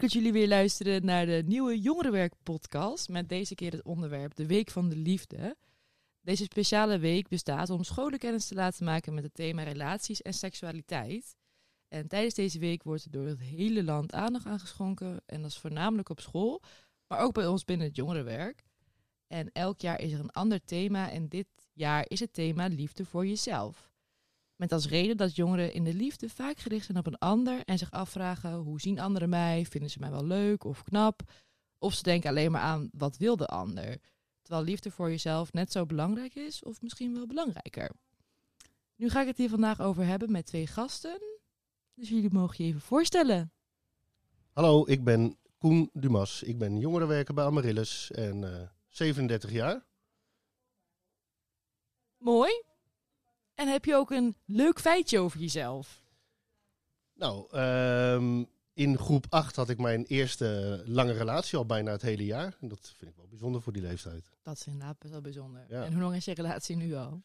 Leuk dat jullie weer luisteren naar de nieuwe Jongerenwerk podcast met deze keer het onderwerp de Week van de Liefde. Deze speciale week bestaat om scholenkennis te laten maken met het thema relaties en seksualiteit. En tijdens deze week wordt er door het hele land aandacht aangeschonken en dat is voornamelijk op school, maar ook bij ons binnen het jongerenwerk. En elk jaar is er een ander thema en dit jaar is het thema liefde voor jezelf. Met als reden dat jongeren in de liefde vaak gericht zijn op een ander en zich afvragen hoe zien anderen mij, vinden ze mij wel leuk of knap, of ze denken alleen maar aan wat wil de ander. Terwijl liefde voor jezelf net zo belangrijk is of misschien wel belangrijker. Nu ga ik het hier vandaag over hebben met twee gasten. Dus jullie mogen je even voorstellen. Hallo, ik ben Koen Dumas. Ik ben jongerenwerker bij Amaryllis en eh 37 jaar. Mooi. En heb je ook een leuk feitje over jezelf? Nou, ehm, in groep 8 had ik mijn eerste lange relatie al bijna het hele jaar. En dat vind ik wel bijzonder voor die leeftijd. Dat is inderdaad best wel bijzonder. Ja. En hoe lang is je relatie nu al?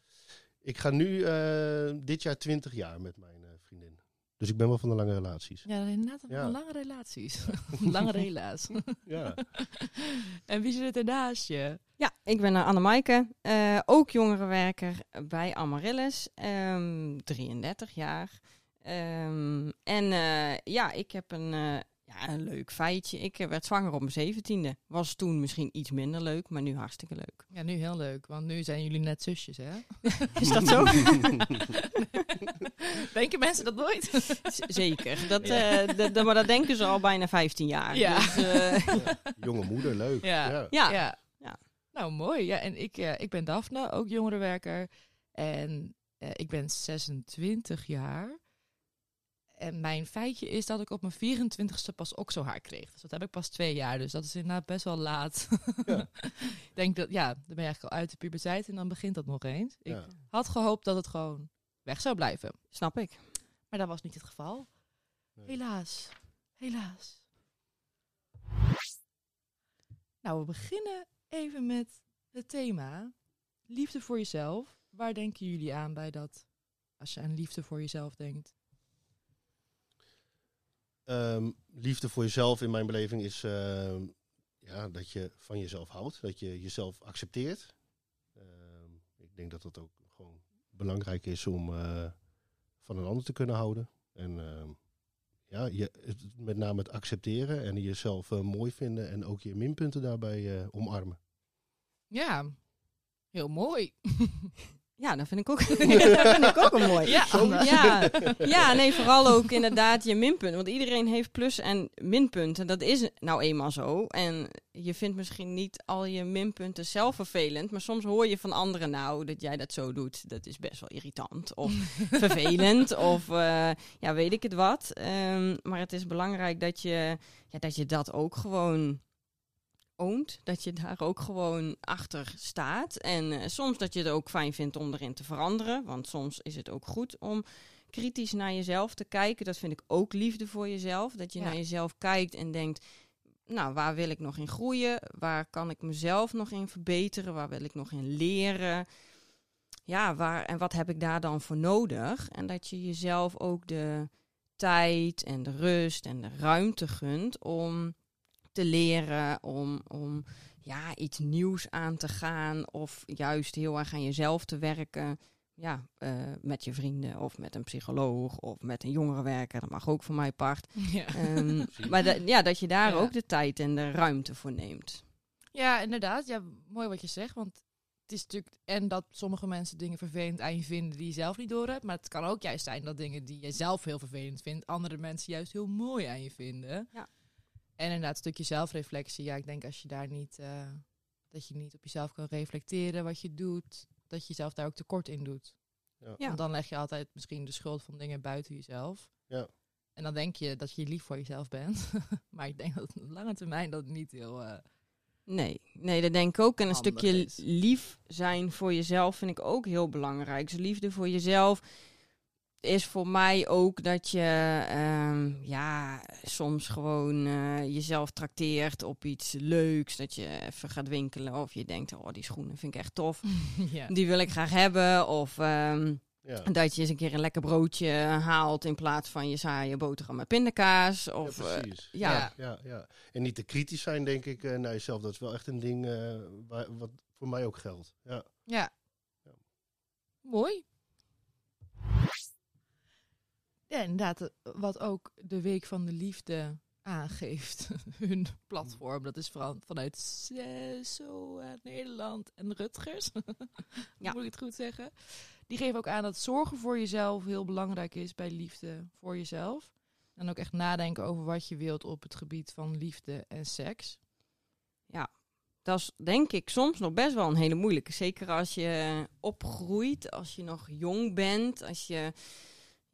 Ik ga nu eh, dit jaar 20 jaar met mijn eh, vriendin. Dus ik ben wel van de lange relaties. Ja, inderdaad Ja. lange relaties. lange rela's. Ja. en wie zit er naast je? Ja, ik ben uh, Annemaaike, eh ook jongerenwerker bij Amaryllis, ehm 33 jaar. Ehm, en eh, ja, ik heb een, eh, ja, een leuk feitje. Ik eh, werd zwanger op mijn zeventiende. Was toen misschien iets minder leuk, maar nu hartstikke leuk. Ja, nu heel leuk, want nu zijn jullie net zusjes, hè? Is dat zo? Denken mensen dat nooit? Z- Zeker. Dat, eh, maar dat denken ze al bijna 15 jaar. Ja. Dus, eh, Jonge moeder, leuk. Ja. Ja. Nou, mooi. Ja, en ik, eh, ik ben Daphne, ook jongerenwerker. En eh, ik ben 26 jaar. En mijn feitje is dat ik op mijn 24ste pas okselhaar kreeg. Dus dat heb ik pas twee jaar. Dus dat is inderdaad best wel laat. Ja. ik denk dat, ja, dan ben je eigenlijk al uit de puberteit en dan begint dat nog eens. Ik had gehoopt dat het gewoon weg zou blijven. Snap ik. Maar dat was niet het geval. Nee. Helaas. Helaas. Nou, we beginnen even met het thema. Liefde voor jezelf. Waar denken jullie aan bij dat, als je aan liefde voor jezelf denkt? Ehm, liefde voor jezelf in mijn beleving is ehm, ja, dat je van jezelf houdt. Dat je jezelf accepteert. Ehm, ik denk dat dat ook gewoon belangrijk is om eh, van een ander te kunnen houden. En ja, je, met name het accepteren en jezelf eh, mooi vinden en ook je minpunten daarbij eh, omarmen. Ja, heel mooi. Ja, dat vind ik ook, dat vind ik ook een mooi. Ja. Ja, ja, nee, vooral ook inderdaad je minpunten. Want iedereen heeft plus- en minpunten. Dat is nou eenmaal zo. En je vindt misschien niet al je minpunten zelf vervelend. Maar soms hoor je van anderen nou dat jij dat zo doet. Dat is best wel irritant. Of vervelend. Of eh, ja, weet ik het wat. Ehm, maar het is belangrijk dat je, ja, dat je dat ook gewoon oont. Dat je daar ook gewoon achter staat. En eh, soms dat je het ook fijn vindt om erin te veranderen. Want soms is het ook goed om kritisch naar jezelf te kijken. Dat vind ik ook liefde voor jezelf. Dat je Ja. naar jezelf kijkt en denkt... Nou, waar wil ik nog in groeien? Waar kan ik mezelf nog in verbeteren? Waar wil ik nog in leren? Ja, waar, en wat heb ik daar dan voor nodig? En dat je jezelf ook de tijd en de rust en de ruimte gunt om te leren, om, om ja, iets nieuws aan te gaan of juist heel erg aan jezelf te werken. Ja, eh, met je vrienden of met een psycholoog of met een jongerenwerker. Dat mag ook van mij part. Ja. Ehm, maar da- ja, dat je daar Ja. ook de tijd en de ruimte voor neemt. ja, inderdaad. Ja, mooi wat je zegt. Want het is natuurlijk en dat sommige mensen dingen vervelend aan je vinden die je zelf niet door hebt. Maar het kan ook juist zijn dat dingen die je zelf heel vervelend vindt, andere mensen juist heel mooi aan je vinden. Ja. En inderdaad, een stukje zelfreflectie. Ja, ik denk als je daar niet, eh, dat je niet op jezelf kan reflecteren wat je doet, dat je jezelf daar ook tekort in doet. Ja. Want dan leg je altijd misschien de schuld van dingen buiten jezelf. Ja. En dan denk je dat je lief voor jezelf bent. maar ik denk dat op lange termijn dat niet heel... eh, Nee, nee, dat denk ik ook. En een stukje is. lief zijn voor jezelf vind ik ook heel belangrijk. Dus liefde voor jezelf is voor mij ook dat je ehm, ja, soms gewoon eh, jezelf trakteert op iets leuks. Dat je even gaat winkelen of je denkt, oh die schoenen vind ik echt tof. ja. Die wil ik graag hebben. Of ehm, Ja. Dat je eens een keer een lekker broodje haalt in plaats van je saaie boterham met pindakaas. Of, ja, eh, precies. ja. ja. Ja, ja. En niet te kritisch zijn, denk ik, eh, naar jezelf. Dat is wel echt een ding eh, waar, wat voor mij ook geldt. Ja. Ja. Mooi. Ja, inderdaad, eh, wat ook de Week van de Liefde aangeeft. Hun platform, dat is vooral vanuit SO Nederland en Rutgers. Ja. Moet ik het goed zeggen? Die geven ook aan dat zorgen voor jezelf heel belangrijk is bij liefde voor jezelf. En ook echt nadenken over wat je wilt op het gebied van liefde en seks. Dat is denk ik soms nog best wel een hele moeilijke. Zeker als je opgroeit, als je nog jong bent, als je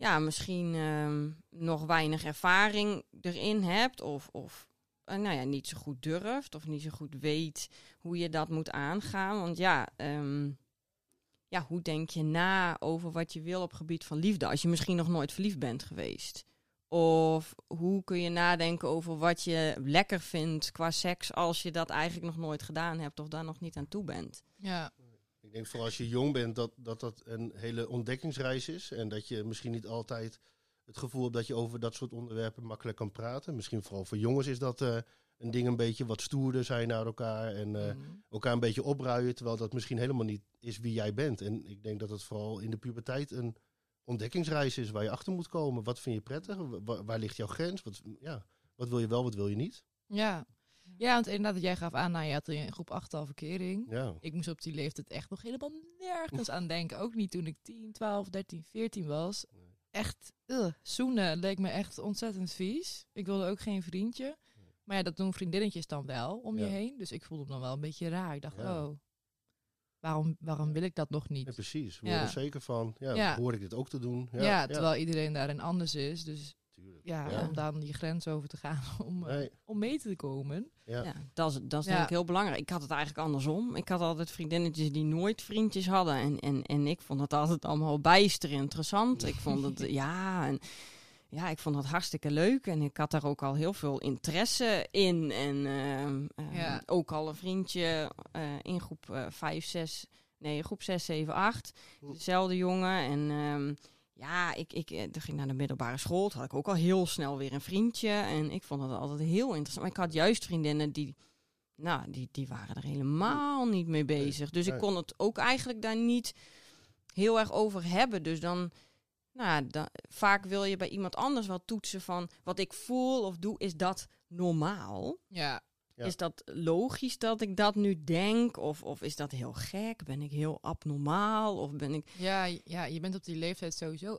ja, misschien ehm, nog weinig ervaring erin hebt. Of, of eh, nou ja, niet zo goed durft of niet zo goed weet hoe je dat moet aangaan. Want ja, ehm, ja, hoe denk je na over wat je wil op gebied van liefde als je misschien nog nooit verliefd bent geweest? Of hoe kun je nadenken over wat je lekker vindt qua seks als je dat eigenlijk nog nooit gedaan hebt of daar nog niet aan toe bent? Ja, Ik denk vooral als je jong bent dat, dat dat een hele ontdekkingsreis is. En dat je misschien niet altijd het gevoel hebt dat je over dat soort onderwerpen makkelijk kan praten. Misschien vooral voor jongens is dat eh, een ding een beetje wat stoerder zijn naar elkaar. En eh, Mhm. elkaar een beetje opruien. Terwijl dat misschien helemaal niet is wie jij bent. En ik denk dat het vooral in de puberteit een ontdekkingsreis is waar je achter moet komen. Wat vind je prettig? Wa- waar ligt jouw grens? Wat, ja, wat wil je wel, wat wil je niet? Ja. Ja, want inderdaad, jij gaf aan, nou, je had in groep 8 al verkering. Ja, Ik moest op die leeftijd echt nog helemaal nergens aan denken. Ook niet toen ik 10, 12, 13, 14 was. Echt, ugh, zoenen leek me echt ontzettend vies. Ik wilde ook geen vriendje. Maar ja, dat doen vriendinnetjes dan wel om je heen. Dus ik voelde me dan wel een beetje raar. Ik dacht, Ja. oh, waarom, waarom wil ik dat nog niet? ja precies. We worden er zeker van. Ja, Ja. hoor ik dit ook te doen? Ja, terwijl iedereen daarin anders is. Dus tuurlijk. ja, Ja. om dan die grens over te gaan om, eh, Nee, om mee te komen. ja. Ja, dat is, dat is Ja. denk ik heel belangrijk. Ik had het eigenlijk andersom. Ik had altijd vriendinnetjes die nooit vriendjes hadden. En, en, en ik vond het altijd allemaal bijster interessant. Ik vond het, ja, en, ja, ik vond het hartstikke leuk. En ik had daar ook al heel veel interesse in. En ehm, ehm, Ja. ook al een vriendje eh, in groep eh 5, 6, nee, groep 6, 7, 8. Oeh. Dezelfde jongen. En ehm, ja, ik, ik eh, ging naar de middelbare school. Toen had ik ook al heel snel weer een vriendje. En ik vond het altijd heel interessant. Maar ik had juist vriendinnen die, nou, die, die waren er helemaal niet mee bezig. Dus ik kon het ook eigenlijk daar niet heel erg over hebben. Dus dan, nou, dan, vaak wil je bij iemand anders wel toetsen van wat ik voel of doe, is dat normaal? Ja, Ja. Is dat logisch dat ik dat nu denk? Of, of is dat heel gek? Ben ik heel abnormaal? Of ben ik... ja, ja, je bent op die leeftijd sowieso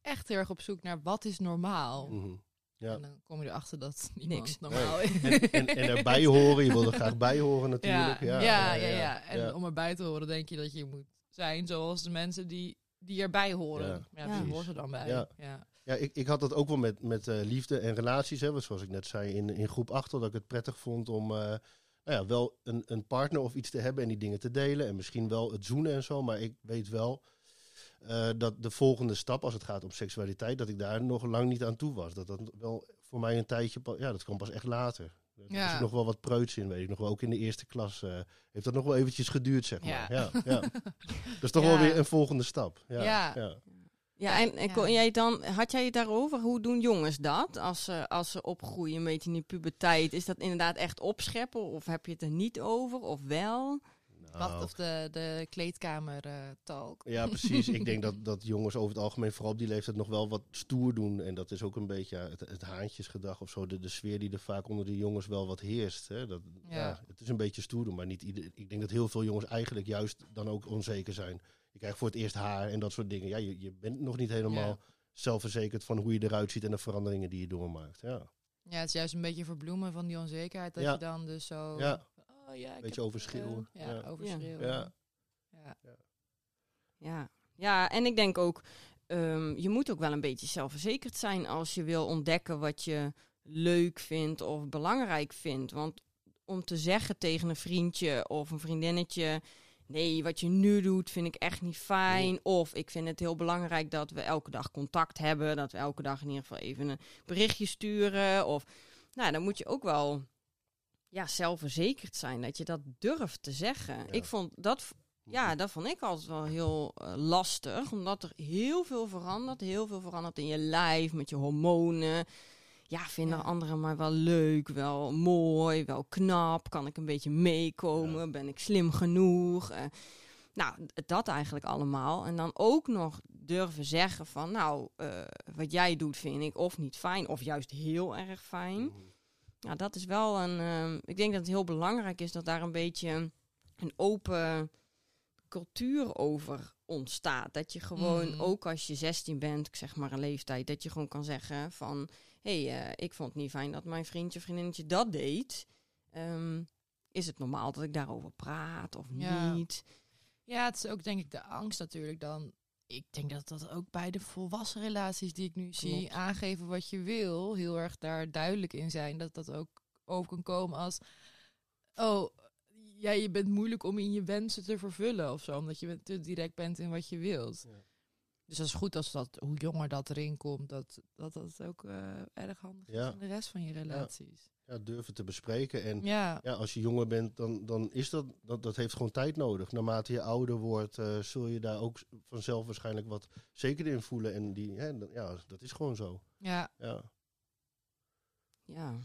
echt heel erg op zoek naar wat is normaal. Mhm. Ja. En dan kom je erachter dat Niks. normaal is. En, en, en erbij horen, je wil er graag bij horen natuurlijk. Ja, Ja, ja, ja, ja, En ja. om erbij te horen denk je dat je moet zijn zoals de mensen die, die erbij horen. Ja, wie hoort er dan bij? Ja. Ja. Ik, ik had dat ook wel met, met eh, liefde en relaties. Hè, zoals ik net zei in, in groep 8, dat ik het prettig vond om eh, nou ja, wel een, een partner of iets te hebben en die dingen te delen. En misschien wel het zoenen en zo. Maar ik weet wel eh, dat de volgende stap, als het gaat om seksualiteit, dat ik daar nog lang niet aan toe was. Dat dat wel voor mij een tijdje, ja, dat kwam pas echt later. Ja. was ik nog wel wat preuts in, weet ik nog wel. Ook in de eerste klas heeft dat nog wel eventjes geduurd, zeg maar. Ja, ja. Dat is toch wel weer een volgende stap. Ja, Ja. en, en Ja. kon jij dan, had jij het daarover? Hoe doen jongens dat als ze, als ze opgroeien, een beetje in die puberteit? Is dat inderdaad echt opscheppen? Of heb je het er niet over? Of wel? Wat Nou, of de, de kleedkamer eh, talk. Ja, precies. ik denk dat, dat jongens over het algemeen, vooral op die leeftijd, nog wel wat stoer doen. En dat is ook een beetje ja, het, het haantjesgedrag of zo. De, de sfeer die er vaak onder de jongens wel wat heerst. Hè. Dat, ja. Ja. het is een beetje stoer doen, maar niet ieder, ik denk dat heel veel jongens eigenlijk juist dan ook onzeker zijn. Je krijgt voor het eerst haar en dat soort dingen. Ja, je, je bent nog niet helemaal Ja. zelfverzekerd van hoe je eruit ziet en de veranderingen die je doormaakt. Ja, Ja, het is juist een beetje verbloemen van die onzekerheid. Dat Ja. je dan dus zo... Ja. Oh, ja, ik Beetje heb, overschreeuwen. eh, ja, Ja. overschreeuwen. Ja. Ja. Ja, ja en ik denk ook, ehm, je moet ook wel een beetje zelfverzekerd zijn als je wil ontdekken wat je leuk vindt of belangrijk vindt. Want om te zeggen tegen een vriendje of een vriendinnetje, nee, wat je nu doet vind ik echt niet fijn. Of ik vind het heel belangrijk dat we elke dag contact hebben, dat we elke dag in ieder geval even een berichtje sturen. Of, nou, dan moet je ook wel ja, zelfverzekerd zijn dat je dat durft te zeggen. Ja. Ik vond dat Ja, dat vond ik altijd wel heel eh, lastig. Omdat er heel veel verandert. Heel veel verandert in je lijf, met je hormonen. Ja, vinden Ja. anderen maar wel leuk, wel mooi, wel knap. Kan ik een beetje meekomen? Ja. Ben ik slim genoeg? Eh, nou, dat eigenlijk allemaal. En dan ook nog durven zeggen van... Nou, eh, wat jij doet vind ik of niet fijn, of juist heel erg fijn. Mhm. Ja, dat is wel een. ehm, ik denk dat het heel belangrijk is dat daar een beetje een open cultuur over ontstaat. Dat je gewoon, Mhm. ook als je 16 bent, ik zeg maar een leeftijd, dat je gewoon kan zeggen van hey, eh, ik vond het niet fijn dat mijn vriendje of vriendinnetje dat deed. Ehm, is het normaal dat ik daarover praat of Ja. niet? Ja, het is ook denk ik de angst natuurlijk dan. Ik denk dat dat ook bij de volwassen relaties die ik nu zie, aangeven wat je wil, heel erg daar duidelijk in zijn. Dat dat ook over kan komen als, oh, ja, je bent moeilijk om in je wensen te vervullen of zo, omdat je te direct bent in wat je wilt. Ja. Dus dat is goed als dat, hoe jonger dat erin komt, dat dat, dat ook eh, erg handig Ja. is in de rest van je relaties. Ja, durven te bespreken. En Ja, ja, als je jonger bent, dan, dan is dat, dat, dat heeft gewoon tijd nodig. Naarmate je ouder wordt, eh, zul je daar ook vanzelf waarschijnlijk wat zekerder in voelen. En die, hè, dat- ja, dat is gewoon zo. ja, Ja. Ja,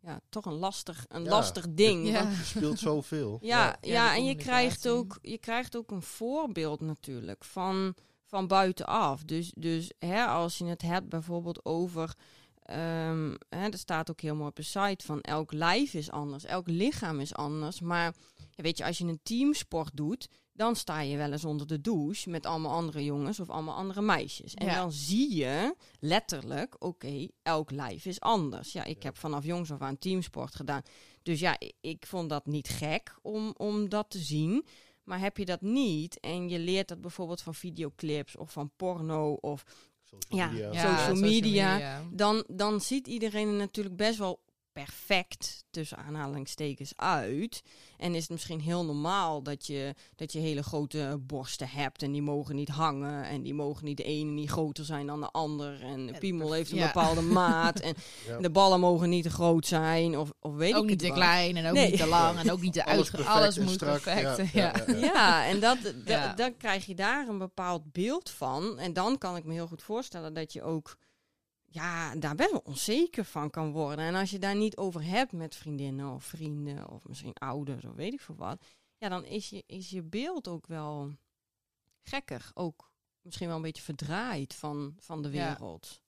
ja toch een lastig, een Ja. lastig ding. Ja. want- Er speelt zoveel. Ja, Ja, ja, en je krijgt, ook, je krijgt ook een voorbeeld natuurlijk van, van buitenaf. Dus, dus hè, als je het hebt bijvoorbeeld over. ehm, hè, er staat ook heel mooi op de site van elk lijf is anders, elk lichaam is anders. Maar ja, weet je, als je een teamsport doet, dan sta je wel eens onder de douche met allemaal andere jongens of allemaal andere meisjes. En Ja. dan zie je letterlijk, oké, elk lijf is anders. Ja, ik Ja. heb vanaf jongs af aan teamsport gedaan. Dus ja, i- ik vond dat niet gek om, om dat te zien. Maar heb je dat niet en je leert dat bijvoorbeeld van videoclips of van porno of Social Ja. media. Ja. social media. media. dan, dan ziet iedereen er natuurlijk best wel perfect tussen aanhalingstekens uit. En is het misschien heel normaal dat je, dat je hele grote borsten hebt en die mogen niet hangen en die mogen niet de ene niet groter zijn dan de ander en de piemel heeft een ja. bepaalde maat en Ja. de ballen mogen niet te groot zijn of, of weet ook ik niet het te wat. klein en ook Nee. niet te lang en ook niet te Alles uit. perfect Alles moet strak. perfect. Ja, Ja, ja, ja. Ja, en dat, dan krijg je daar een bepaald beeld van. En dan kan ik me heel goed voorstellen dat je ook ja, daar best wel onzeker van kan worden. En als je daar niet over hebt met vriendinnen of vrienden of misschien ouders of weet ik veel wat. Ja, dan is je, is je beeld ook wel gekker. Ook misschien wel een beetje verdraaid van, van de Ja. wereld.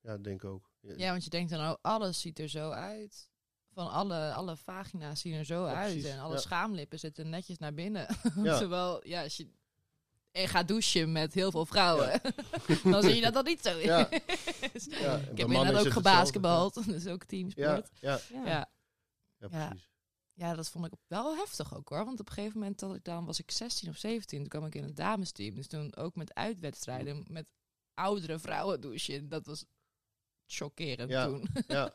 Ja, ik denk ook. Ja, Ja, want je denkt dan, oh, alles ziet er zo uit. Van alle, alle vagina's zien er zo Ja, uit. precies, En alle ja. schaamlippen zitten netjes naar binnen. Ja. Terwijl, ja, als je en gaat douchen met heel veel vrouwen, dan zie je dat dat niet zo is. Ja. ik Ja, en bij heb mannen inderdaad ook gebasketbald, dus ook teamsport. ja, Ja. Ja. ja, Ja. precies. Ja, dat vond ik wel heftig ook hoor. Want op een gegeven moment dat ik dan was ik 16 of 17. Toen kwam ik in het damesteam. Dus toen ook met uitwedstrijden met oudere vrouwen douchen. Dat was chockerend Ja. toen. Ja,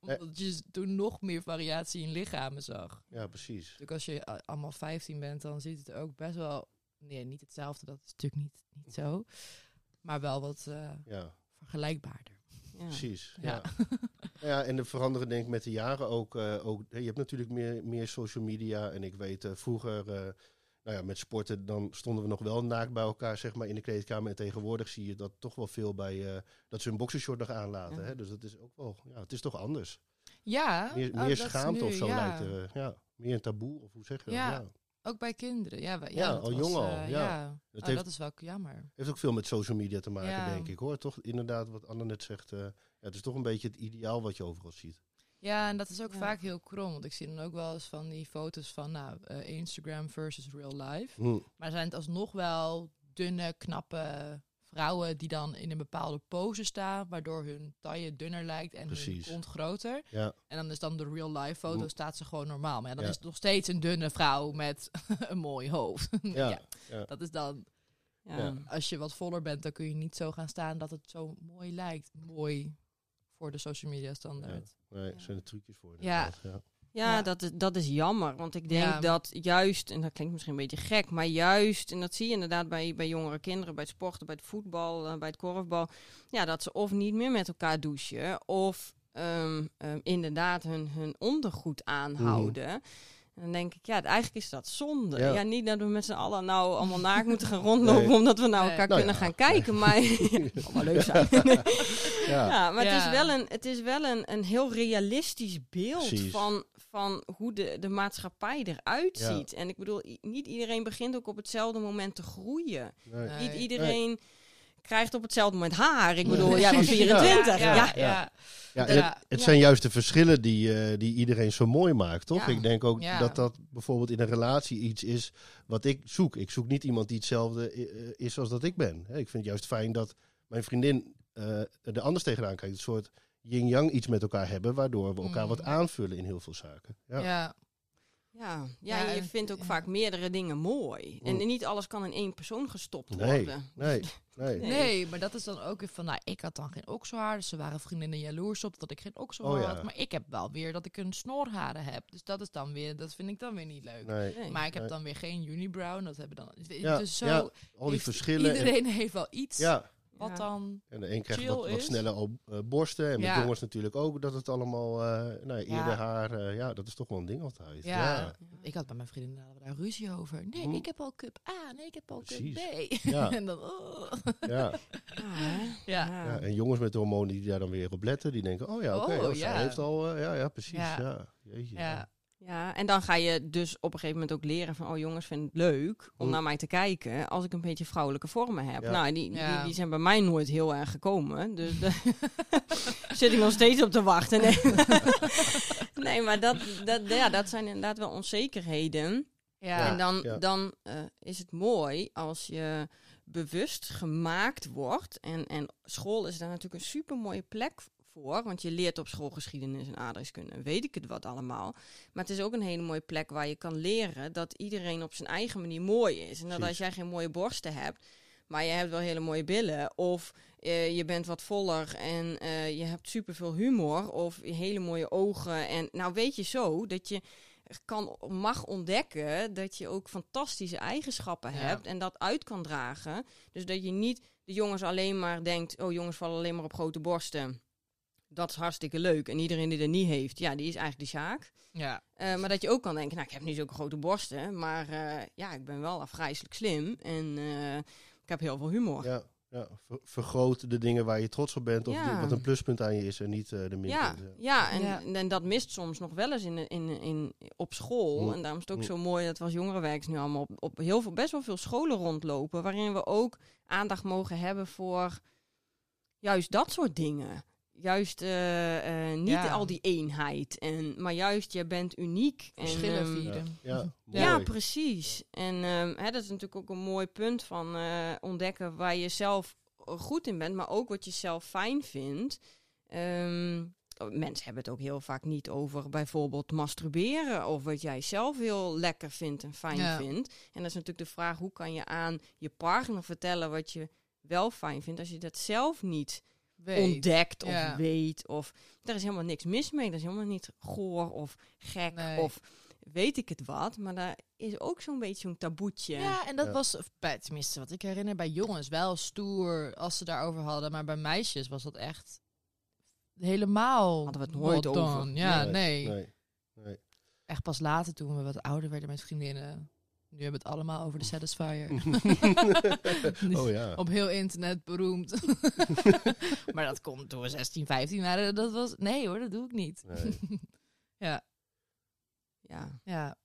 Omdat je toen nog meer variatie in lichamen zag. ja, precies. Dus als je a- allemaal 15 bent, dan ziet het ook best wel... Nee, niet hetzelfde. Dat is natuurlijk niet, niet zo. Maar wel wat eh, Ja, vergelijkbaarder. Ja. precies. Ja. Ja. Ja, en de veranderen denk ik met de jaren ook. eh, ook je hebt natuurlijk meer, meer social media. En ik weet eh, vroeger, eh, nou ja, met sporten, dan stonden we nog wel naakt bij elkaar, zeg maar, in de kleedkamer. En tegenwoordig zie je dat toch wel veel bij, eh, dat ze hun boxershort nog aanlaten. Ja. Hè? Dus dat is ook wel, ja, het is toch anders. Ja, Meer, oh, meer schaamte nu, of zo ja. lijkt er. ja, meer een taboe, of hoe zeg je dat? Ja. Ook bij kinderen. Ja, ja, Ja, al was, jong al, eh, ja. Oh, heeft- dat is wel jammer. Heeft ook veel met social media te maken, Ja. denk ik hoor. Toch inderdaad, wat Anne net zegt. eh, ja, het is toch een beetje het ideaal wat je overal ziet. Ja, en dat is ook Ja. vaak heel krom. Want ik zie dan ook wel eens van die foto's van nou, eh, Instagram versus real life. Hm. Maar zijn het alsnog wel dunne, knappe vrouwen die dan in een bepaalde pose staan, waardoor hun taille dunner lijkt en Precies. hun kont groter. Ja, En dan is dan de real life foto staat ze gewoon normaal. Maar ja, dan Ja. is het nog steeds een dunne vrouw met een mooi hoofd. ja, dat is dan, als je wat voller bent, dan kun je niet zo gaan staan dat het zo mooi lijkt. Mooi voor de social media standaard. Nee, er Ja. zijn er trucjes voor. Ja. Ja. Dat, is, dat is jammer. Want ik denk Ja. dat juist, en dat klinkt misschien een beetje gek, maar juist, en dat zie je inderdaad bij, bij jongere kinderen, bij het sporten, bij het voetbal, eh, bij het korfbal, ja, dat ze of niet meer met elkaar douchen, of ehm, ehm, inderdaad hun, hun ondergoed aanhouden. En dan denk ik, ja, eigenlijk is dat zonde. Ja. Ja, niet dat we met z'n allen nou allemaal naakt moeten gaan rondlopen... Nee. omdat we naar Nee. elkaar Nou kunnen ja. gaan kijken. Maar allemaal leuk zijn. Ja. Ja, maar Het, is wel een, het is wel een, een heel realistisch beeld Precies. van, van hoe de, de maatschappij eruit Ja. ziet. En ik bedoel, niet iedereen begint ook op hetzelfde moment te groeien. Nee. Nee. Niet iedereen krijgt op hetzelfde moment haar. Ik bedoel, jij was Precies, 24. Ja, Ja, ja, Ja. ja. Ja, en Ja. het, het Ja. zijn juist de verschillen die, eh, die iedereen zo mooi maakt, toch? Ja. Ik denk ook Ja. dat dat bijvoorbeeld in een relatie iets is wat ik zoek. Ik zoek niet iemand die hetzelfde eh, is als dat ik ben. Hè, Ik vind het juist fijn dat mijn vriendin eh er anders tegenaan kijkt. Een soort yin-yang iets met elkaar hebben, waardoor we elkaar Mm. wat aanvullen in heel veel zaken. Ja. Ja. ja. Je vindt ook ja. vaak meerdere dingen mooi. En Mm. niet alles kan in één persoon gestopt Nee, worden. nee, nee. Nee. Nee, maar dat is dan ook weer van, nou, ik had dan geen okselhaar. Dus ze waren vriendinnen jaloers op dat ik geen okselhaar Oh ja. had. Maar ik heb wel weer dat ik een snorharen heb. Dus dat is dan weer, dat vind ik dan weer niet leuk. nee. Nee. Maar ik heb Nee. dan weer geen unibrow. Dat hebben dan. Ja, dus zo ja, Al die verschillen. en- Iedereen heeft wel iets. ja, Wat Ja. dan? en de een krijgt wat, wat sneller al eh, borsten. En met Ja. jongens natuurlijk ook dat het allemaal eh nou, eerder Ja. haar. eh, ja, dat is toch wel een ding altijd. Ja. ja. Ik had bij mijn vrienden hadden we daar ruzie over. Nee, Hm. ik heb al cup A. Nee, ik heb al cup. B. Ja. en dan, oh. ja. Ja? Ja. Ja, en jongens met hormonen die daar dan weer op letten, die denken, oh ja, oké, Oh, oh, zij ja. heeft al, eh, ja, ja, precies, Ja. ja. Jeetje, ja. Ja, en dan ga je dus op een gegeven moment ook leren van... oh jongens, vind het leuk om naar mij te kijken... als ik een beetje vrouwelijke vormen heb. Ja. Nou, die, Ja. die, die zijn bij mij nooit heel erg gekomen. Dus daar zit ik nog steeds op te wachten. Nee, nee maar dat, dat, ja, dat zijn inderdaad wel onzekerheden. Ja. En dan, ja. dan eh, is het mooi als je bewust gemaakt wordt. En, en school is daar natuurlijk een super mooie plek voor. Want je leert op school geschiedenis en aardrijkskunde. Weet ik het wat allemaal. Maar het is ook een hele mooie plek waar je kan leren dat iedereen op zijn eigen manier mooi is. En dat als jij geen mooie borsten hebt, maar je hebt wel hele mooie billen. Of eh, je bent wat voller en eh, je hebt superveel humor. Of hele mooie ogen. En nou weet je zo dat je kan, mag ontdekken dat je ook fantastische eigenschappen Ja. hebt en dat uit kan dragen. Dus dat je niet de jongens alleen maar denkt, oh jongens vallen alleen maar op grote borsten. Dat is hartstikke leuk. En iedereen die er niet heeft, ja, die is eigenlijk de zaak. Ja. Eh, maar dat je ook kan denken, nou, ik heb niet zulke grote borsten, maar eh, ja, ik ben wel afgrijzelijk slim en eh, ik heb heel veel humor. Ja, ja. Ver- vergroot de dingen waar je trots op bent, of Ja. wat een pluspunt aan je is en niet eh, de Ja, minpunten. ja, en, Ja. en dat mist soms nog wel eens in, in, in, op school. Mm. En daarom is het ook Mm. zo mooi dat we als jongerenwerkers nu allemaal op, op heel veel, best wel veel scholen rondlopen. Waarin we ook aandacht mogen hebben voor juist dat soort dingen. Juist eh, eh, niet Ja. al die eenheid. En, maar juist, je bent uniek. En, Verschillen ehm, vieren. Ja, ja, mooi. precies. En ehm, hè, dat is natuurlijk ook een mooi punt van eh, ontdekken waar je zelf goed in bent, maar ook wat je zelf fijn vindt. Ehm, mensen hebben het ook heel vaak niet over bijvoorbeeld masturberen of wat jij zelf heel lekker vindt en fijn Ja. vindt. En dat is natuurlijk de vraag, hoe kan je aan je partner vertellen wat je wel fijn vindt als je dat zelf niet Weet. ontdekt of Ja. weet. Of daar is helemaal niks mis mee. Dat is helemaal niet goor of gek Nee. of weet ik het wat. Maar daar is ook zo'n beetje zo'n taboetje. Ja, en dat Ja. was, bij, tenminste wat ik herinner, bij jongens wel stoer als ze daarover hadden. Maar bij meisjes was dat echt helemaal Hadden we het nooit over. Ja, nee. nee. nee. Echt pas later toen we wat ouder werden met vriendinnen. Nu hebben we het allemaal over de Satisfier. oh ja. Op heel internet beroemd. maar dat komt toen we 16, 15 waren. Dat was, nee hoor, dat doe ik niet. Nee. Ja, Ja. ja.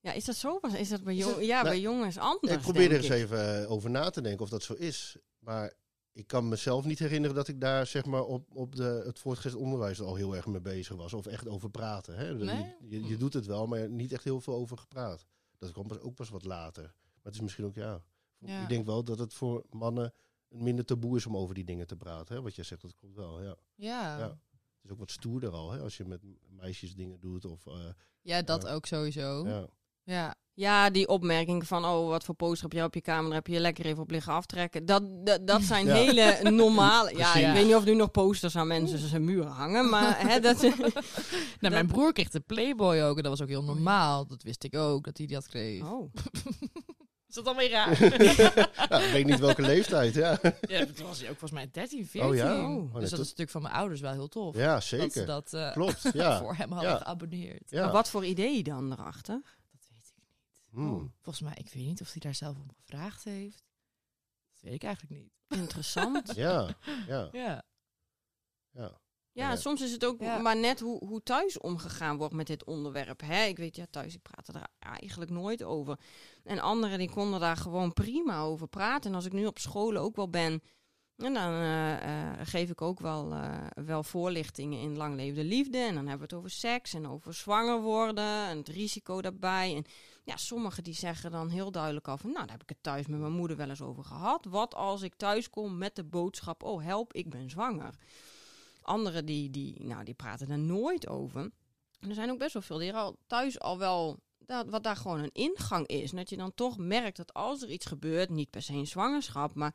ja, is dat zo? Is dat bij, Is ja, Nou, bij jongens anders? Ik probeer er eens ik. even eh, over na te denken of dat zo is. Maar ik kan mezelf niet herinneren dat ik daar zeg maar, op, op de, het voortgezet onderwijs al heel erg mee bezig was. Of echt over praten. Hè? Nee? Je, je, doet het wel, maar niet echt heel veel over gepraat. Dat kwam pas, ook pas wat later. Maar het is misschien ook, ja. Ja. Ik denk wel dat het voor mannen een minder taboe is om over die dingen te praten. Hè? Wat jij zegt, dat klopt wel. Ja. Ja. Ja. Het is ook wat stoerder al, hè? als je met meisjes dingen doet. Of, eh, ja, dat ook sowieso. Ja. ja. Ja. Die opmerking van, oh, wat voor poster heb je op je kamer, daar heb je lekker even op liggen aftrekken. Dat, dat, dat zijn Ja. hele normale... ja, ik weet niet of nu nog posters aan mensen zijn muren hangen, maar hè, dat... Nou, mijn broer kreeg de Playboy ook en dat was ook heel normaal. Dat wist ik ook, dat hij die had kreeg. Oh. dat dan weer raar? Ja, ik weet niet welke leeftijd, ja. ja, toen was hij ook volgens mij 13, 14. Oh ja? Oh. Oh, dus nee, dat dat- is natuurlijk van mijn ouders wel heel tof. Ja, Dat ze zeker. dat eh, Klopt, ja. voor hem hadden Ja. geabonneerd. ja. Maar wat voor idee dan erachter? Dat weet ik niet. Hmm. Volgens mij, ik weet niet of hij daar zelf om gevraagd heeft. Dat weet ik eigenlijk niet. Interessant. Ja, ja, Ja. ja. Ja, soms is het ook Ja. maar net hoe, hoe thuis omgegaan wordt met dit onderwerp. Hè? Ik weet, ja, thuis, ik praat er eigenlijk nooit over. En anderen die konden daar gewoon prima over praten. En als ik nu op scholen ook wel ben, en dan eh, eh, geef ik ook wel, eh, wel voorlichtingen in lang levende liefde. En dan hebben we het over seks en over zwanger worden en het risico daarbij. En ja, sommigen die zeggen dan heel duidelijk af, nou, daar heb ik het thuis met mijn moeder wel eens over gehad. Wat als ik thuis kom met de boodschap, oh help, ik ben zwanger. Anderen die, die, nou, die praten er nooit over. En er zijn ook best wel veel die er al thuis al wel, dat, wat daar gewoon een ingang is. Dat je dan toch merkt dat als er iets gebeurt, niet per se een zwangerschap, maar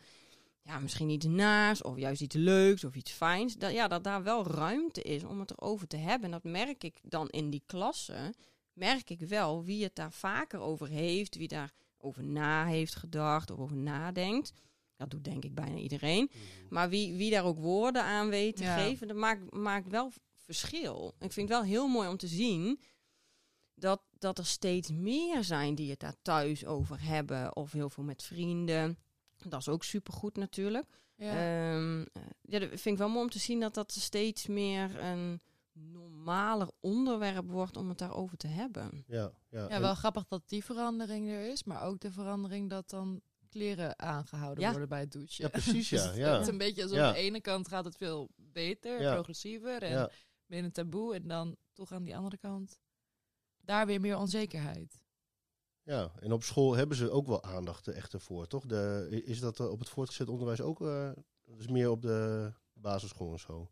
ja, misschien iets naars of juist iets leuks of iets fijns. Dat, ja, dat daar wel ruimte is om het erover te hebben. En dat merk ik dan in die klassen. Merk ik wel wie het daar vaker over heeft, wie daar over na heeft gedacht of over nadenkt. Dat doet denk ik bijna iedereen. Maar wie, wie daar ook woorden aan weet te Ja. geven, dat maakt, maakt wel verschil. Ik vind het wel heel mooi om te zien dat, dat er steeds meer zijn die het daar thuis over hebben. Of heel veel met vrienden. Dat is ook supergoed natuurlijk. Ja. Ehm, eh, ja, dat vind ik wel mooi om te zien dat dat steeds meer een normaler onderwerp wordt om het daarover te hebben. Ja, ja. ja, En- wel grappig dat die verandering er is, maar ook de verandering dat dan kleren aangehouden Ja. worden bij het douchen. ja, precies, ja. Dus ja. Het is een beetje alsof Ja. aan de ene kant gaat het veel beter, Ja. progressiever en ja. minder taboe. En dan toch aan die andere kant daar weer meer onzekerheid. Ja, en op school hebben ze ook wel aandacht echt ervoor, toch? De, is dat op het voortgezet onderwijs ook? eh dus meer op de basisschool en zo?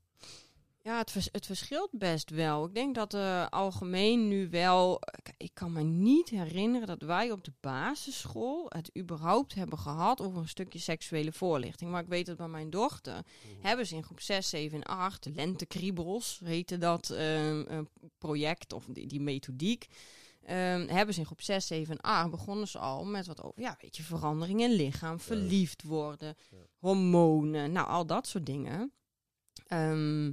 Ja, het, vers- het verschilt best wel. Ik denk dat eh algemeen nu wel. k- Ik kan me niet herinneren dat wij op de basisschool het überhaupt hebben gehad over een stukje seksuele voorlichting. Maar ik weet dat bij mijn dochter hebben ze in groep 6, 7 en 8, de lentekriebels heette dat ehm, project of die, die methodiek. ehm, hebben ze in groep 6, 7 en 8 begonnen ze al met wat over, ja, weet je, verandering in lichaam, verliefd worden, Ja. hormonen, nou, al dat soort dingen. Ehm,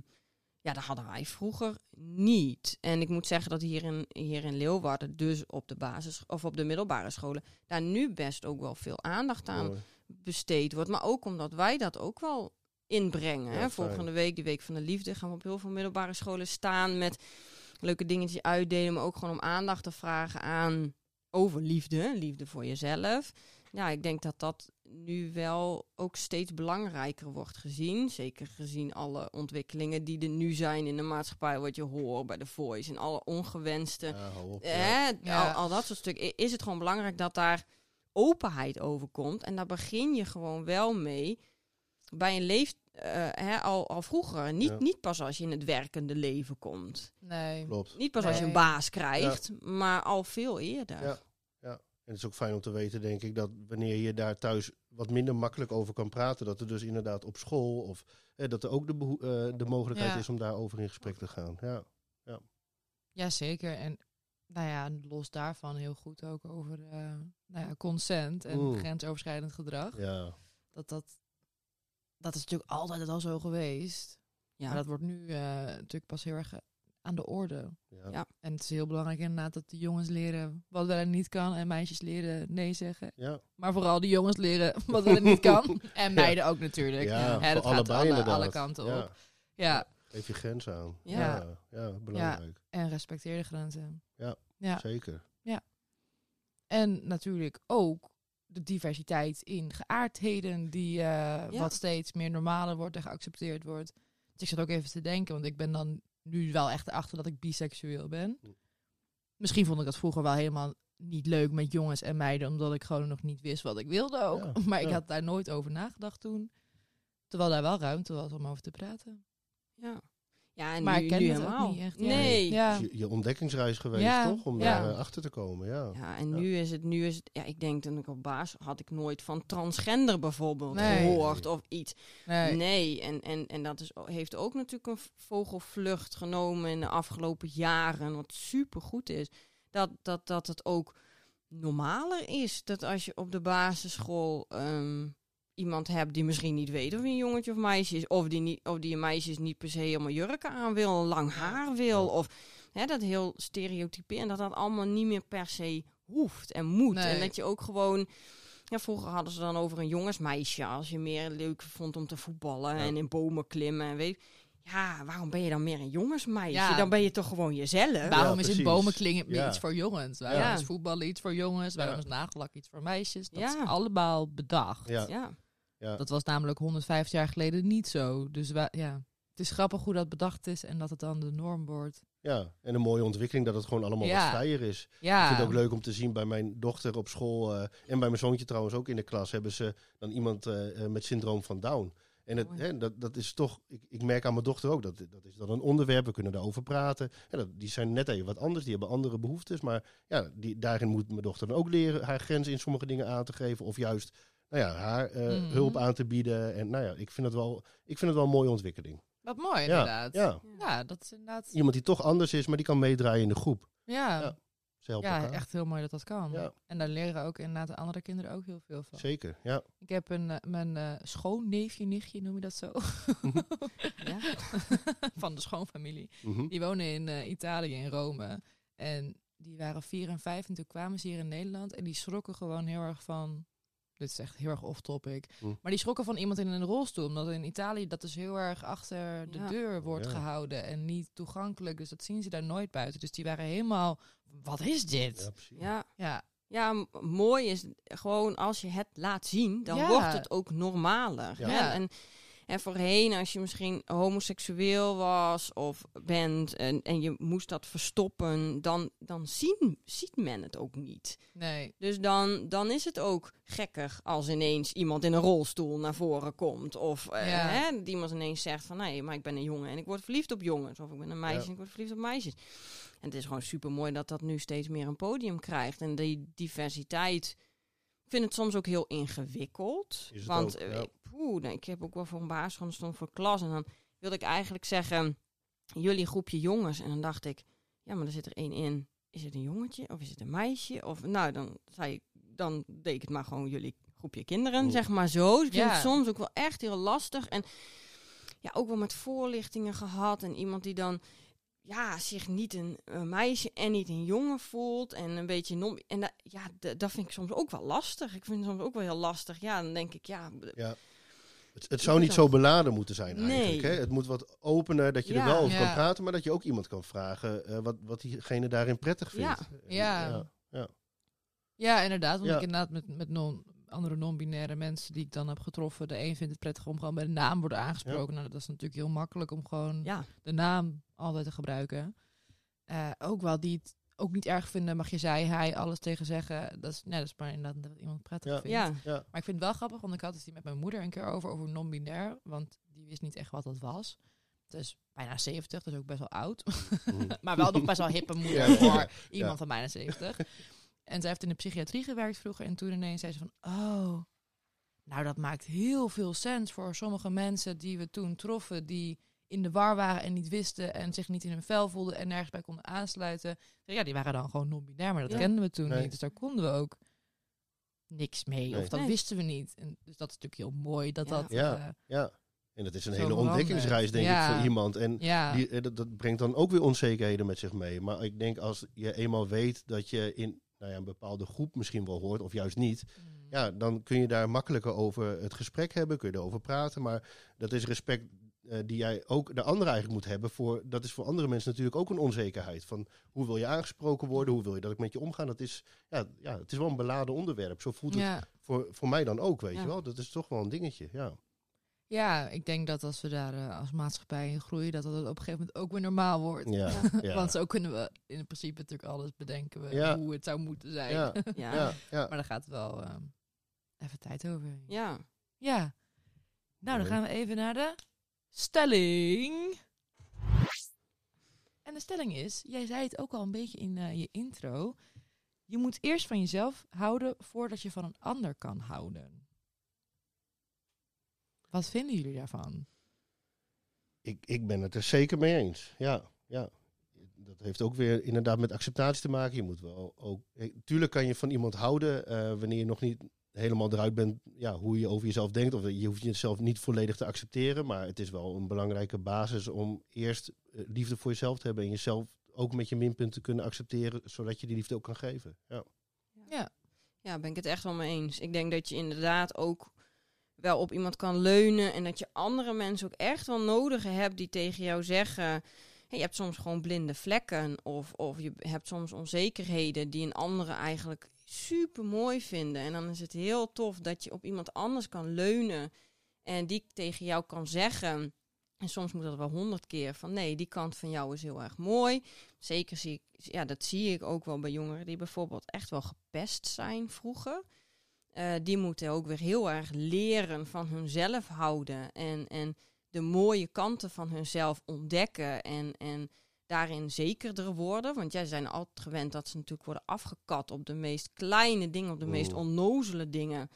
ja, dat hadden wij vroeger niet. En ik moet zeggen dat hier in, hier in Leeuwarden, dus op de basis of op de middelbare scholen, daar nu best ook wel veel aandacht aan Mooi. besteed wordt. Maar ook omdat wij dat ook wel inbrengen. Ja, hè. Volgende week, de Week van de Liefde, gaan we op heel veel middelbare scholen staan met leuke dingetjes uitdelen. Maar ook gewoon om aandacht te vragen aan over liefde. Liefde voor jezelf. Ja, ik denk dat dat nu wel ook steeds belangrijker wordt gezien. Zeker gezien alle ontwikkelingen die er nu zijn in de maatschappij. Wat je hoort bij de Voice en alle ongewenste Ja, hou op. ja. Hè, Ja. al, al dat soort stukken. Is het gewoon belangrijk dat daar openheid over komt. En daar begin je gewoon wel mee bij een leef... eh, hè, al, al vroeger. Niet, Ja. niet pas als je in het werkende leven komt. Nee. Klopt. Niet pas als je een baas krijgt. Maar al veel eerder. Ja. En het is ook fijn om te weten, denk ik, dat wanneer je daar thuis wat minder makkelijk over kan praten, dat er dus inderdaad op school of eh, dat er ook de, eh, de mogelijkheid Ja. is om daarover in gesprek te gaan. Ja, Jazeker. En nou ja, los daarvan heel goed ook over eh, nou ja, consent en Mm. grensoverschrijdend gedrag. ja, Dat, dat, dat is natuurlijk altijd al zo geweest. Ja. Maar dat wordt nu eh, natuurlijk pas heel erg aan de orde. ja. Ja. En het is heel belangrijk inderdaad dat de jongens leren wat wel en niet kan. En meisjes leren nee zeggen. ja. Maar vooral de jongens leren wat wel en niet kan. En meiden ook natuurlijk. Ja, dat gaat allebei alle, alle kanten Ja. op. Ja, Geef je grenzen aan. Ja. Ja, ja, belangrijk. en respecteer de grenzen. Ja. ja. Zeker. En natuurlijk ook de diversiteit in geaardheden, die eh, wat steeds meer normaler wordt en geaccepteerd wordt. Dus ik zat ook even te denken, want ik ben dan nu wel echt erachter dat ik biseksueel ben. Misschien vond ik dat vroeger wel helemaal niet leuk met jongens en meiden, omdat ik gewoon nog niet wist wat ik wilde ook. Ja, maar ik ja. had daar nooit over nagedacht toen. Terwijl daar wel ruimte was om over te praten. Ja. Ja, en Maar nu, ik ken nu het ook helemaal. niet echt, ja. Nee. Ja. Je, je ontdekkingsreis geweest, Ja, toch? Om ja. daar eh, achter te komen. Ja. Ja, en Ja. nu is het, nu is het, ja, ik denk toen ik op baas had ik nooit van transgender bijvoorbeeld Nee. gehoord of iets. Nee. Nee, en, en, en dat is, heeft ook natuurlijk een vogelvlucht genomen in de afgelopen jaren, wat super goed is. Dat, dat, dat het ook normaler is. Dat als je op de basisschool ehm, iemand hebt die misschien niet weet of hij een jongetje of meisje is, of die, niet, of die een meisje is niet per se helemaal jurken aan wil, lang haar wil, Ja. of hè, dat heel stereotype en dat dat allemaal niet meer per se hoeft en moet. Nee. En dat je ook gewoon. Ja, vroeger hadden ze dan over een jongensmeisje. Als je meer leuk vond om te voetballen Ja. en in bomen klimmen. En weet, ja, waarom ben je dan meer een jongensmeisje? Ja. Dan ben je toch gewoon jezelf. Waarom is in bomen klingen meer Ja. iets voor jongens? Waarom Ja. is voetballen iets voor jongens? Waarom Ja. is nagellak iets voor meisjes? Dat Ja. is allemaal bedacht. Ja, Ja, ja. Dat was namelijk 150 jaar geleden niet zo. Dus wa- ja, het is grappig hoe dat bedacht is en dat het dan de norm wordt. ja, en een mooie ontwikkeling dat het gewoon allemaal Ja. wat vrijer is. Ik Ja, vind het ook leuk om te zien bij mijn dochter op school eh, en bij mijn zoontje trouwens ook in de klas hebben ze dan iemand eh, eh, met syndroom van Down. En het, hè, dat, dat is toch, ik, ik merk aan mijn dochter ook, dat, dat is dan een onderwerp, we kunnen daarover praten. En dat, die zijn net even wat anders, die hebben andere behoeftes. Maar ja, die, daarin moet mijn dochter dan ook leren haar grenzen in sommige dingen aan te geven. Of juist nou ja, haar eh, Mhm. hulp aan te bieden. En nou ja, ik vind het wel, ik vind het wel een mooie ontwikkeling. wat mooi inderdaad. ja, Ja, dat is inderdaad... iemand die toch anders is, maar die kan meedraaien in de groep. Ja, Ja, Ze helpen ja elkaar. echt heel mooi dat dat kan. Ja. En daar leren ook inderdaad de andere kinderen ook heel veel van. Zeker, ja. Ik heb een, eh, mijn eh schoonneefje, nichtje, noem je dat zo? ja. van de schoonfamilie. Mhm. Die wonen in eh, Italië, in Rome. En die waren vier en vijf en toen kwamen ze hier in Nederland. En die schrokken gewoon heel erg van... Dit is echt heel erg off-topic. Hm. Maar die schrokken van iemand in een rolstoel. Omdat in Italië dat dus heel erg achter de Ja. deur wordt Ja. gehouden. En niet toegankelijk. Dus dat zien ze daar nooit buiten. Dus die waren helemaal... Wat is dit? Ja, precies. ja. Ja, mooi is gewoon als je het laat zien, dan Ja. wordt het ook normaler. Ja. hè? Ja. En, en voorheen, als je misschien homoseksueel was of bent en, en je moest dat verstoppen, dan, dan zien, ziet men het ook niet. nee. Dus dan, dan is het ook gekker als ineens iemand in een rolstoel naar voren komt. Of eh, Ja. hè, dat iemand ineens zegt van nee, maar ik ben een jongen en ik word verliefd op jongens. Of ik ben een meisje Ja. en ik word verliefd op meisjes. En het is gewoon super mooi dat dat nu steeds meer een podium krijgt. En die diversiteit. Ik vind het soms ook heel ingewikkeld. Is het want ook, eh, ja. poeh, ik heb ook wel voor een basisschool stond voor klas. En dan wilde ik eigenlijk zeggen, jullie groepje jongens. En dan dacht ik, ja, maar er zit er één in. Is het een jongetje of is het een meisje? Of nou, dan zei ik, dan deed ik het maar gewoon jullie groepje kinderen, zeg maar zo. Dus ik vind Ja. het soms ook wel echt heel lastig. En ja, ook wel met voorlichtingen gehad. En iemand die dan ja, zich niet een, een meisje en niet een jongen voelt. En een beetje non. En dat, ja, dat vind ik soms ook wel lastig. Ik vind het soms ook wel heel lastig. Ja, dan denk ik, ja. Ja. Het, het zou niet zo beladen moeten zijn eigenlijk. Nee. Hè? Het moet wat opener, dat je Ja. er wel over Ja. kan praten, maar dat je ook iemand kan vragen eh, wat, wat diegene daarin prettig vindt. Ja. Ja. ja. Ja, inderdaad. Want Ja. ik inderdaad met, met non, andere non-binaire mensen die ik dan heb getroffen. De een vindt het prettig om gewoon bij de naam te worden aangesproken. Nou, dat is natuurlijk heel makkelijk om gewoon Ja, de naam altijd te gebruiken. Eh, ook wel die het ook niet erg vinden, mag je zij, hij, alles tegen zeggen. Dat is, nee, dat is maar inderdaad wat iemand prettig Ja. vindt. ja, Maar ik vind het wel grappig, want ik had het hier met mijn moeder een keer over, over non-binair. Want die wist niet echt wat dat was. Het is bijna 70, dus ook best wel oud. Mhm. maar wel nog best wel hippe moeder voor iemand Ja. van bijna 70. En zij heeft in de psychiatrie gewerkt vroeger. En toen ineens zei ze van, oh, nou dat maakt heel veel sens voor sommige mensen die we toen troffen. Die in de war waren en niet wisten en zich niet in hun vel voelden en nergens bij konden aansluiten. Ja, die waren dan gewoon non-binair, maar dat Ja. kenden we toen Nee. niet. Dus daar konden we ook niks mee. Nee. Of dat Nee. wisten we niet. En dus dat is natuurlijk heel mooi dat Ja. dat... Ja. eh, Ja. En dat is een hele ontdekkingsreis, denk Ja. ik, voor iemand. En ja. die, eh, dat, dat brengt dan ook weer onzekerheden met zich mee. Maar ik denk als je eenmaal weet dat je in nou ja, een bepaalde groep misschien wel hoort, of juist niet, Mm. ja, dan kun je daar makkelijker over het gesprek hebben, kun je erover praten. Maar dat is respect eh, die jij ook de andere eigenlijk moet hebben. Voor, dat is voor andere mensen natuurlijk ook een onzekerheid. Van hoe wil je aangesproken worden? Hoe wil je dat ik met je omga? Dat is, ja, ja, het is wel een beladen onderwerp. Zo voelt het ja. voor, voor mij dan ook, weet Ja. je wel. Dat is toch wel een dingetje, ja. Ja, ik denk dat als we daar eh, als maatschappij in groeien, dat het op een gegeven moment ook weer normaal wordt. Ja, ja. Want zo kunnen we in principe natuurlijk alles bedenken we Ja. hoe het zou moeten zijn. ja, ja, ja, ja. Maar daar gaat wel ehm, even tijd over. ja. Ja. Nou, dan gaan we even naar de stelling. En de stelling is, jij zei het ook al een beetje in eh, je intro. Je moet eerst van jezelf houden voordat je van een ander kan houden. Wat vinden jullie daarvan? Ik, ik ben het er zeker mee eens. Ja, ja. dat heeft ook weer inderdaad met acceptatie te maken. Je moet wel ook. eh, Tuurlijk kan je van iemand houden eh, wanneer je nog niet helemaal eruit bent. Ja, hoe je over jezelf denkt. Of je hoeft jezelf niet volledig te accepteren. Maar het is wel een belangrijke basis om eerst eh, liefde voor jezelf te hebben. En jezelf ook met je minpunten kunnen accepteren. Zodat je die liefde ook kan geven. Ja. Ja. Ja, ben ik het echt wel mee eens. Ik denk dat je inderdaad ook wel op iemand kan leunen. En dat je andere mensen ook echt wel nodig hebt die tegen jou zeggen. "Hey, je hebt soms gewoon blinde vlekken. Of, of je hebt soms onzekerheden die een andere eigenlijk super mooi vinden. En dan is het heel tof dat je op iemand anders kan leunen. En die tegen jou kan zeggen. En soms moet dat wel honderd keer van nee, die kant van jou is heel erg mooi. Zeker zie ik, ja, dat zie ik ook wel bij jongeren die bijvoorbeeld echt wel gepest zijn vroeger. Eh, die moeten ook weer heel erg leren van hunzelf houden. En, en de mooie kanten van hunzelf ontdekken. En, en daarin zekerder worden. Want jij zijn altijd gewend dat ze natuurlijk worden afgekat op de meest kleine dingen, op de meest onnozele dingen.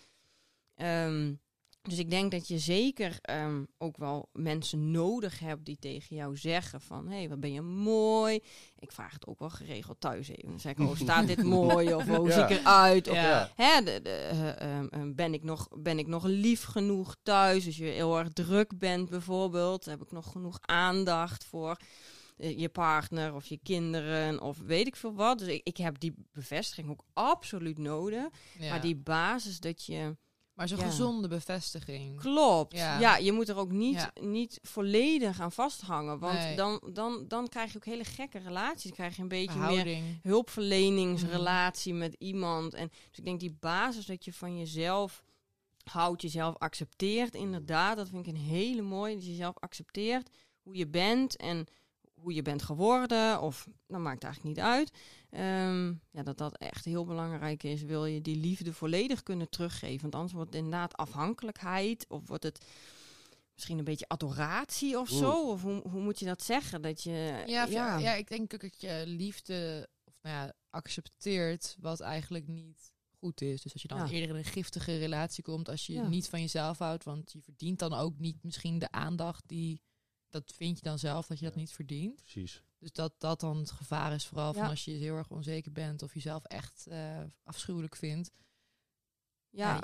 Ehm, dus ik denk dat je zeker ehm, ook wel mensen nodig hebt die tegen jou zeggen van... hé, hey, wat ben je mooi. Ik vraag het ook wel geregeld thuis even. Dan zeg ik, oh, staat dit mooi? Of hoe Ja. zie ik eruit? Of, Ja. Hè, de, de, eh, ehm, ehm, ben, ik nog, ben ik nog lief genoeg thuis? Als je heel erg druk bent bijvoorbeeld, heb ik nog genoeg aandacht voor eh, je partner of je kinderen of weet ik veel wat. Dus ik, ik heb die bevestiging ook absoluut nodig. Ja. Maar die basis dat je... Maar zo'n Ja. gezonde bevestiging. Klopt. Ja. Ja, je moet er ook niet, Ja. niet volledig aan vasthangen. Want Nee. dan, dan, dan krijg je ook hele gekke relaties. Dan krijg je een beetje meer hulpverleningsrelatie met iemand. En dus ik denk die basis dat je van jezelf houdt, jezelf accepteert. Inderdaad, dat vind ik een hele mooie. Dat je jezelf accepteert hoe je bent en hoe je bent geworden. Of dat maakt eigenlijk niet uit. Ehm, ja, dat dat echt heel belangrijk is. Wil je die liefde volledig kunnen teruggeven? Want anders wordt het inderdaad afhankelijkheid. Of wordt het misschien een beetje adoratie of zo. Oeh. Of hoe, hoe moet je dat zeggen? Dat je, Ja, ja. ja, ik denk ook dat je liefde of, nou ja, accepteert wat eigenlijk niet goed is. Dus als je dan Ja. eerder in een giftige relatie komt, als je Ja. niet van jezelf houdt, want je verdient dan ook niet misschien de aandacht die, dat vind je dan zelf dat je dat niet verdient. Precies. Dus dat dat dan het gevaar is, vooral van als je heel erg onzeker bent of jezelf echt eh, afschuwelijk vindt. ja, Ja,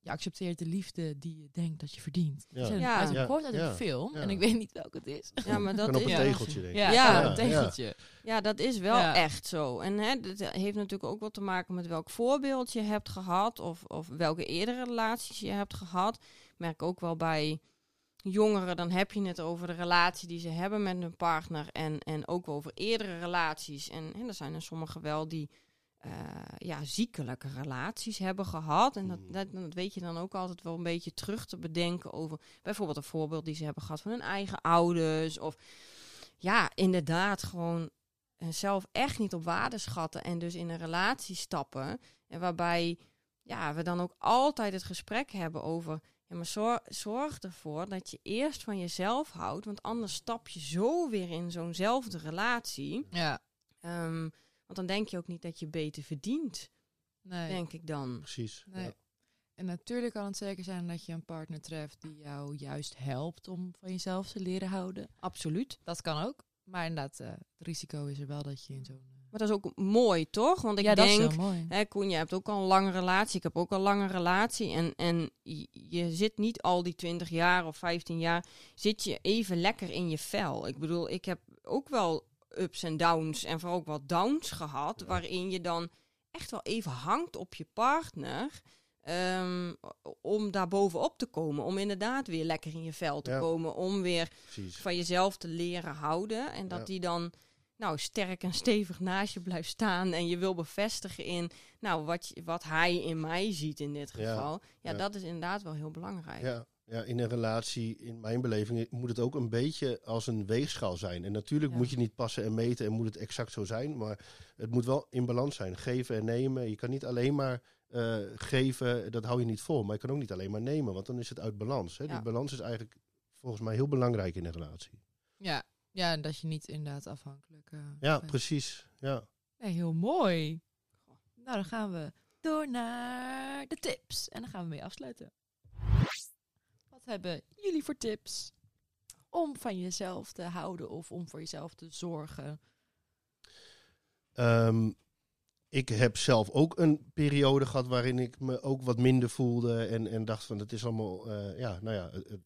je accepteert de liefde die je denkt dat je verdient. Ja. Ja. Uit een, uit een film, Ja. en ik weet niet welke het is. ja, maar dat is een ja. tegeltje denk ik. Ja, Ja. ja, Ja, een tegeltje. Ja, dat is wel Ja. echt zo. En hè, dat heeft natuurlijk ook wat te maken met welk voorbeeld je hebt gehad. Of, of welke eerdere relaties je hebt gehad. Ik merk ook wel bij jongeren, dan heb je het over de relatie die ze hebben met hun partner. En, en ook over eerdere relaties. En, en er zijn er sommigen wel die eh, ja, ziekelijke relaties hebben gehad. En dat, Mhm. dat, dat weet je dan ook altijd wel een beetje terug te bedenken over bijvoorbeeld een voorbeeld die ze hebben gehad van hun eigen ouders. Of ja, inderdaad gewoon eh, zelf echt niet op waarde schatten en dus in een relatie stappen. En waarbij ja, we dan ook altijd het gesprek hebben over. Ja, maar zorg, zorg ervoor dat je eerst van jezelf houdt, want anders stap je zo weer in zo'nzelfde relatie. Ja, Ehm, want dan denk je ook niet dat je beter verdient, nee. denk ik dan. Precies. Nee. Ja. En natuurlijk kan het zeker zijn dat je een partner treft die jou juist helpt om van jezelf te leren houden. Absoluut. Dat kan ook. Maar inderdaad, eh, het risico is er wel dat je in zo'n... Maar dat is ook mooi, toch? Want ik ja, dat is denk. Hè, Koen, je hebt ook al een lange relatie. Ik heb ook al een lange relatie. En, en je, zit niet al die 20 jaar of 15 jaar, zit je even lekker in je vel. Ik bedoel, ik heb ook wel ups en downs en vooral ook wel downs gehad, Ja. waarin je dan echt wel even hangt op je partner. ehm, om daar bovenop te komen. Om inderdaad weer lekker in je vel te Ja. komen. Om weer Precies. van jezelf te leren houden. En dat Ja. die dan nou, sterk en stevig naast je blijft staan. En je wil bevestigen in nou, wat, je- wat hij in mij ziet in dit geval. Ja, ja. dat is inderdaad wel heel belangrijk. Ja, ja, in een relatie, in mijn beleving, moet het ook een beetje als een weegschaal zijn. En natuurlijk Ja. moet je niet passen en meten en moet het exact zo zijn. Maar het moet wel in balans zijn. Geven en nemen. Je kan niet alleen maar eh, geven, dat hou je niet vol. Maar je kan ook niet alleen maar nemen, want dan is het uit balans. Hè. Ja. Die balans is eigenlijk volgens mij heel belangrijk in een relatie. Ja. Ja, en dat je niet inderdaad afhankelijk eh, Ja, bent. precies. Ja. Heel mooi. Nou, dan gaan we door naar de tips. En dan gaan we mee afsluiten. Wat hebben jullie voor tips om van jezelf te houden of om voor jezelf te zorgen? Ehm, ik heb zelf ook een periode gehad waarin ik me ook wat minder voelde. En, en dacht van het is allemaal, eh, ja, nou ja, het-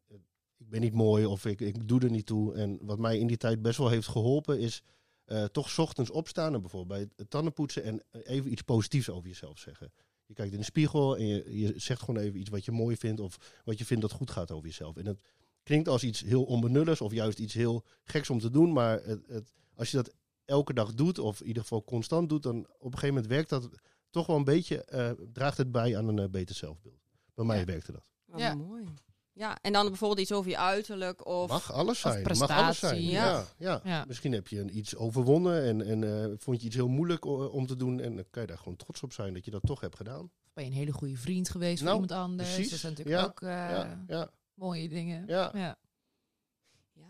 ik ben niet mooi of ik, ik doe er niet toe. En wat mij in die tijd best wel heeft geholpen is eh, toch 's ochtends opstaan en bijvoorbeeld bij het tandenpoetsen en even iets positiefs over jezelf zeggen. Je kijkt in de spiegel en je, je zegt gewoon even iets wat je mooi vindt of wat je vindt dat goed gaat over jezelf. En het klinkt als iets heel onbenullers of juist iets heel geks om te doen, maar het, het, als je dat elke dag doet, of in ieder geval constant doet, dan op een gegeven moment werkt dat toch wel een beetje, eh, draagt het bij aan een eh, beter zelfbeeld. Bij mij Ja. werkte dat. Ja. mooi. Ja, en dan bijvoorbeeld iets over je uiterlijk of... Mag alles zijn. Mag alles prestatie. zijn. Ja. Ja. Ja, Ja. Misschien heb je een- iets overwonnen en, en eh, vond je iets heel moeilijk om te doen. En dan kan je daar gewoon trots op zijn dat je dat toch hebt gedaan. Of ben je een hele goede vriend geweest Nou, voor iemand anders? precies. Dat zijn natuurlijk Ja, ook eh, ja, ja, mooie dingen. ja. Ja.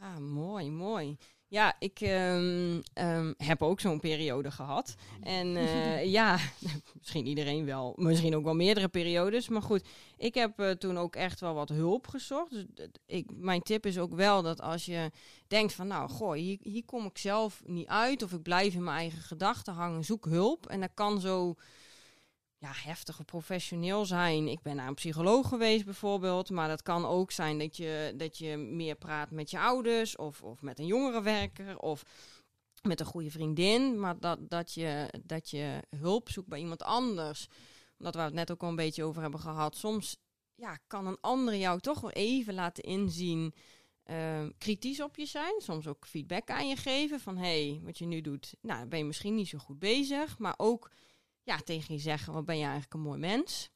Ja, mooi, mooi. Ja, ik ehm, ehm, heb ook zo'n periode gehad. En eh, ja, misschien iedereen wel. Misschien ook wel meerdere periodes. Maar goed, ik heb eh, toen ook echt wel wat hulp gezocht. Dus ik, mijn tip is ook wel dat als je denkt van... nou, goh, hier, hier kom ik zelf niet uit... of ik blijf in mijn eigen gedachten hangen, zoek hulp. En dat kan zo ja, heftig of professioneel zijn. Ik ben naar een psycholoog geweest bijvoorbeeld. Maar dat kan ook zijn dat je, dat je meer praat met je ouders of, of met een jongerenwerker of met een goede vriendin. Maar dat, dat, je, dat je hulp zoekt bij iemand anders. Omdat we het net ook al een beetje over hebben gehad. Soms ja, kan een ander jou toch wel even laten inzien. ehm, kritisch op je zijn, soms ook feedback aan je geven van hey, wat je nu doet, nou ben je misschien niet zo goed bezig, maar ook ja, tegen je zeggen, wat ben je eigenlijk een mooi mens.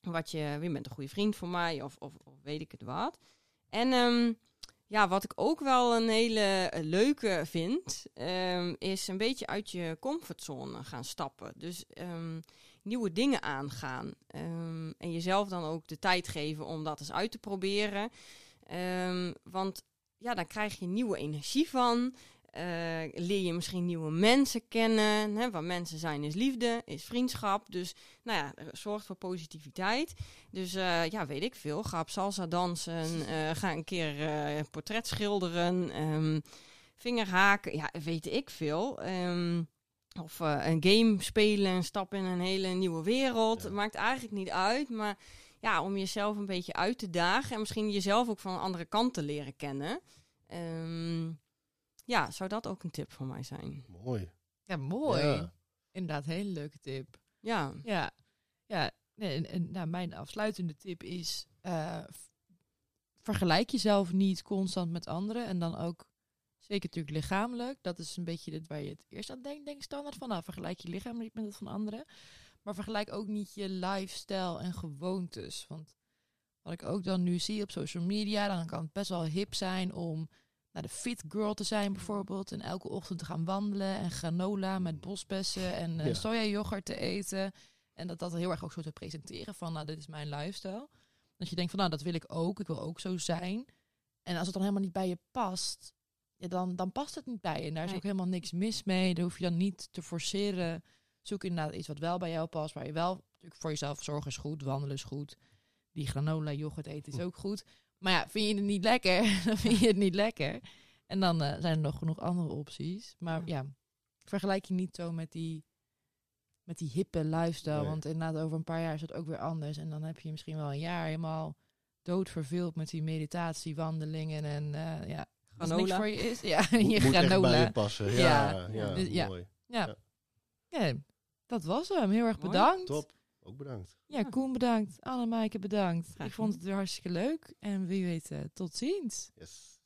Wat je, je bent een goede vriend voor mij, of, of, of weet ik het wat. En ehm, ja, wat ik ook wel een hele eh, leuke vind, ehm, is een beetje uit je comfortzone gaan stappen. Dus ehm, nieuwe dingen aangaan. En jezelf dan ook de tijd geven om dat eens uit te proberen. Want ja, dan krijg je nieuwe energie van. Eh, leer je misschien nieuwe mensen kennen. Hè? Wat mensen zijn is liefde, is vriendschap. Dus nou ja, er zorgt voor positiviteit. Dus eh, ja, weet ik veel. Ga op salsa dansen. eh, ga een keer eh, portret schilderen. ehm vingerhaken. Ja, weet ik veel. Ehm, of eh, een game spelen. Een stap in een hele nieuwe wereld. Ja. Maakt eigenlijk niet uit. Maar ja, om jezelf een beetje uit te dagen. En misschien jezelf ook van een andere kant te leren kennen. Ehm, ja, zou dat ook een tip voor mij zijn? Mooi. Ja, mooi. Ja. Inderdaad, hele leuke tip. Ja, Ja, ja. Nee, en, en nou, mijn afsluitende tip is: eh, vergelijk jezelf niet constant met anderen. En dan ook, zeker natuurlijk lichamelijk. Dat is een beetje dit waar je het eerst aan denkt, denk ik standaard van. Nou, vergelijk je lichaam niet met dat van anderen. Maar vergelijk ook niet je lifestyle en gewoontes. Want wat ik ook dan nu zie op social media, dan kan het best wel hip zijn om naar de fit girl te zijn bijvoorbeeld. En elke ochtend te gaan wandelen en granola met bosbessen en eh Ja. soja yoghurt te eten. En dat dat heel erg ook zo te presenteren van, nou, dit is mijn lifestyle. Dat je denkt van, nou, dat wil ik ook. Ik wil ook zo zijn. En als het dan helemaal niet bij je past, ja, dan, dan past het niet bij je. En daar is Nee. ook helemaal niks mis mee. Daar hoef je dan niet te forceren. Zoek inderdaad iets wat wel bij jou past. Waar je wel natuurlijk voor jezelf zorgen is goed. Wandelen is goed. Die granola yoghurt eten is ook goed. Maar ja, vind je het niet lekker, dan vind je het niet lekker. En dan eh, zijn er nog genoeg andere opties. Maar ja, vergelijk je niet zo met die, met die hippe lifestyle. Nee. Want inderdaad, over een paar jaar is het ook weer anders. En dan heb je misschien wel een jaar helemaal doodverveeld met die meditatie, wandelingen en eh ja, als niks Granola. voor je is. Ja, Moet- je moet echt bij granola. je passen. Ja. Ja, ja, Dus ja. mooi. Ja. Ja. ja, dat was hem. Heel erg Mooi. bedankt. Top. Ook bedankt. Ja, Koen bedankt. Annemaaike bedankt. Graag Ik vond het weer hartstikke leuk. En wie weet, eh, tot ziens. Yes.